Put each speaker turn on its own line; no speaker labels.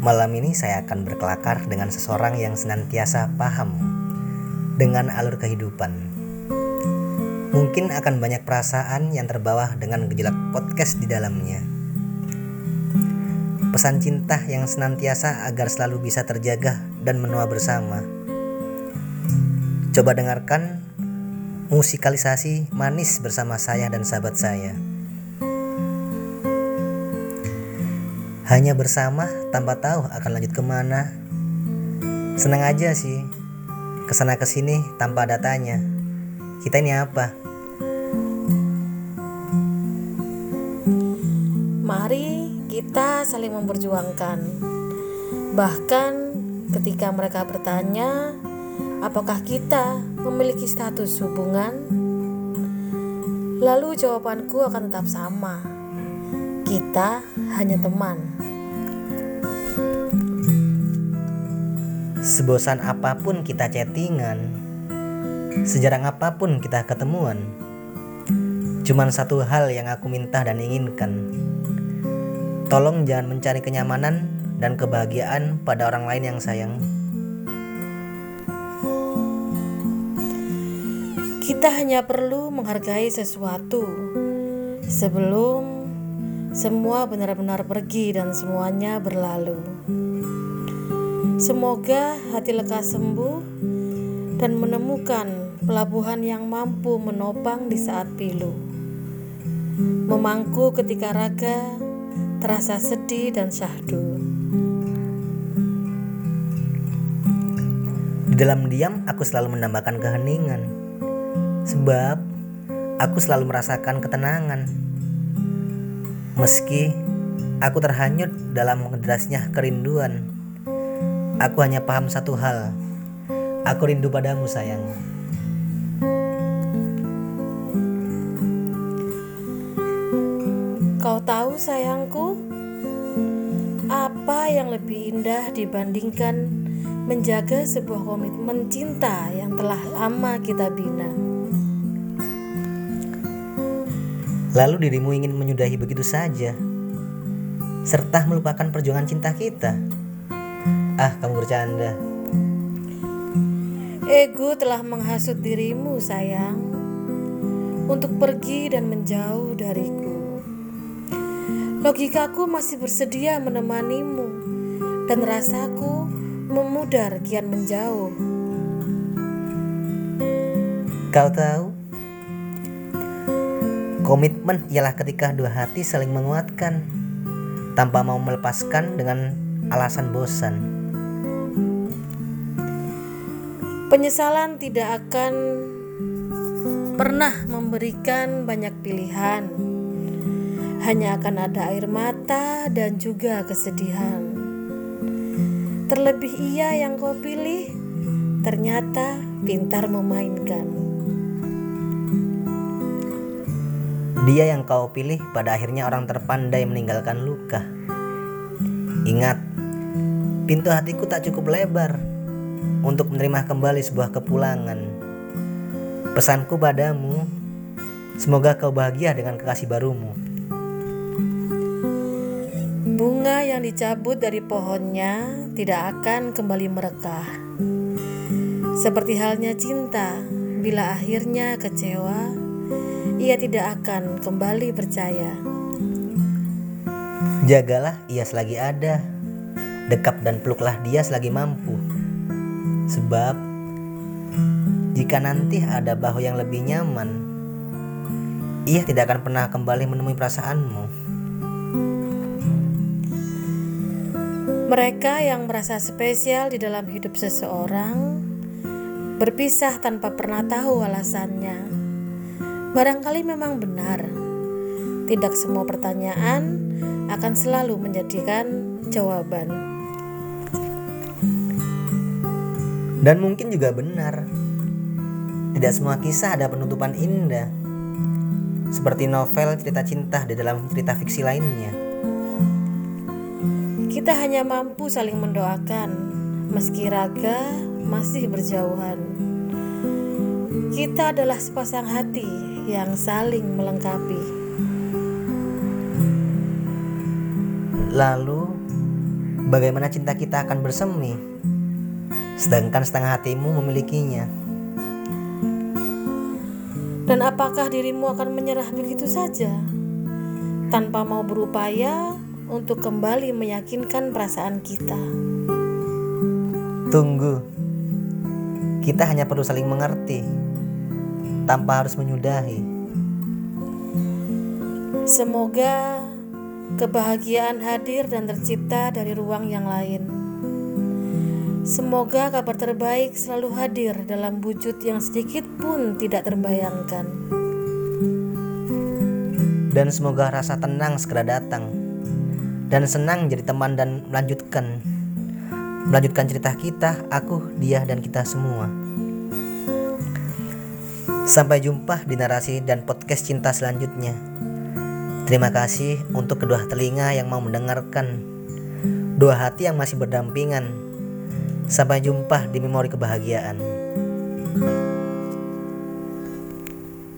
Malam ini saya akan berkelakar dengan seseorang yang senantiasa paham dengan alur kehidupan. Mungkin akan banyak perasaan yang terbawa dengan gejolak podcast di dalamnya. Pesan cinta yang senantiasa agar selalu bisa terjaga dan menua bersama. Coba dengarkan musikalisasi manis bersama saya dan sahabat saya. Hanya bersama tanpa tahu akan lanjut ke mana. Senang aja sih. Ke sana ke sini tanpa ada tanya. Kita ini apa?
Mari kita saling memperjuangkan. Bahkan ketika mereka bertanya, apakah kita memiliki status hubungan? Lalu jawabanku akan tetap sama. Kita hanya teman.
Sebosan apa pun kita chattingan, sejarang apa pun kita ketemuan, cuman satu hal yang aku minta dan inginkan. Tolong jangan mencari kenyamanan dan kebahagiaan pada orang lain yang sayang.
Kita hanya perlu menghargai sesuatu sebelum semua benar-benar pergi dan semuanya berlalu. Semoga hati lekas sembuh dan menemukan pelabuhan yang mampu menopang di saat pilu. Memangku ketika raga terasa sedih dan syahdu.
Di dalam diam aku selalu menambahkan keheningan. Sebab aku selalu merasakan ketenangan. Meski aku terhanyut dalam derasnya kerinduan. Aku hanya paham satu hal. Aku rindu padamu, sayang.
Kau tahu, sayangku, apa yang lebih indah dibandingkan menjaga sebuah komitmen cinta yang telah lama kita bina?
Lalu dirimu ingin menyudahi begitu saja, serta melupakan perjuangan cinta kita. Ah, kamu bercanda.
Ego telah menghasut dirimu, sayang, untuk pergi dan menjauh dariku. Logikaku masih bersedia menemanimu, dan rasaku memudar kian menjauh.
Kau tahu, komitmen ialah ketika dua hati saling menguatkan tanpa mau melepaskan dengan alasan bosan.
Penyesalan tidak akan pernah memberikan banyak pilihan. Hanya akan ada air mata dan juga kesedihan. Terlebih ia yang kau pilih ternyata pintar memainkan.
Dia yang kau pilih pada akhirnya orang terpandai meninggalkan luka. Ingat, pintu hatiku tak cukup lebar untuk menerima kembali sebuah kepulangan. Pesanku padamu, semoga kau bahagia dengan kekasih barumu.
Bunga yang dicabut dari pohonnya tidak akan kembali merekah. Seperti halnya cinta, bila akhirnya kecewa, ia tidak akan kembali percaya.
Jagalah ia selagi ada, dekap dan peluklah dia selagi mampu. Sebab jika nanti ada bahu yang lebih nyaman, ia tidak akan pernah kembali menemui perasaanmu.
Mereka yang merasa spesial di dalam hidup seseorang berpisah tanpa pernah tahu alasannya. Barangkali memang benar, tidak semua pertanyaan akan selalu menjadikan jawaban.
Dan mungkin juga benar, tidak semua kisah ada penutupan indah, seperti novel cerita cinta di dalam cerita fiksi lainnya.
Kita hanya mampu saling mendoakan, meski raga masih berjauhan. Kita adalah sepasang hati yang saling melengkapi.
Lalu, bagaimana cinta kita akan bersemi, sedangkan setengah hatimu memilikinya.
Dan apakah dirimu akan menyerah begitu saja tanpa mau berupaya untuk kembali meyakinkan perasaan kita?
Tunggu, kita hanya perlu saling mengerti tanpa harus menyudahi.
Semoga kebahagiaan hadir dan tercipta dari ruang yang lain. Semoga kabar terbaik selalu hadir dalam wujud yang sedikit pun tidak terbayangkan.
Dan semoga rasa tenang segera datang dan senang jadi teman dan melanjutkan melanjutkan cerita kita, aku, dia dan kita semua. Sampai jumpa di narasi dan podcast cinta selanjutnya. Terima kasih untuk kedua telinga yang mau mendengarkan, dua hati yang masih berdampingan. Sampai jumpa di memori kebahagiaan.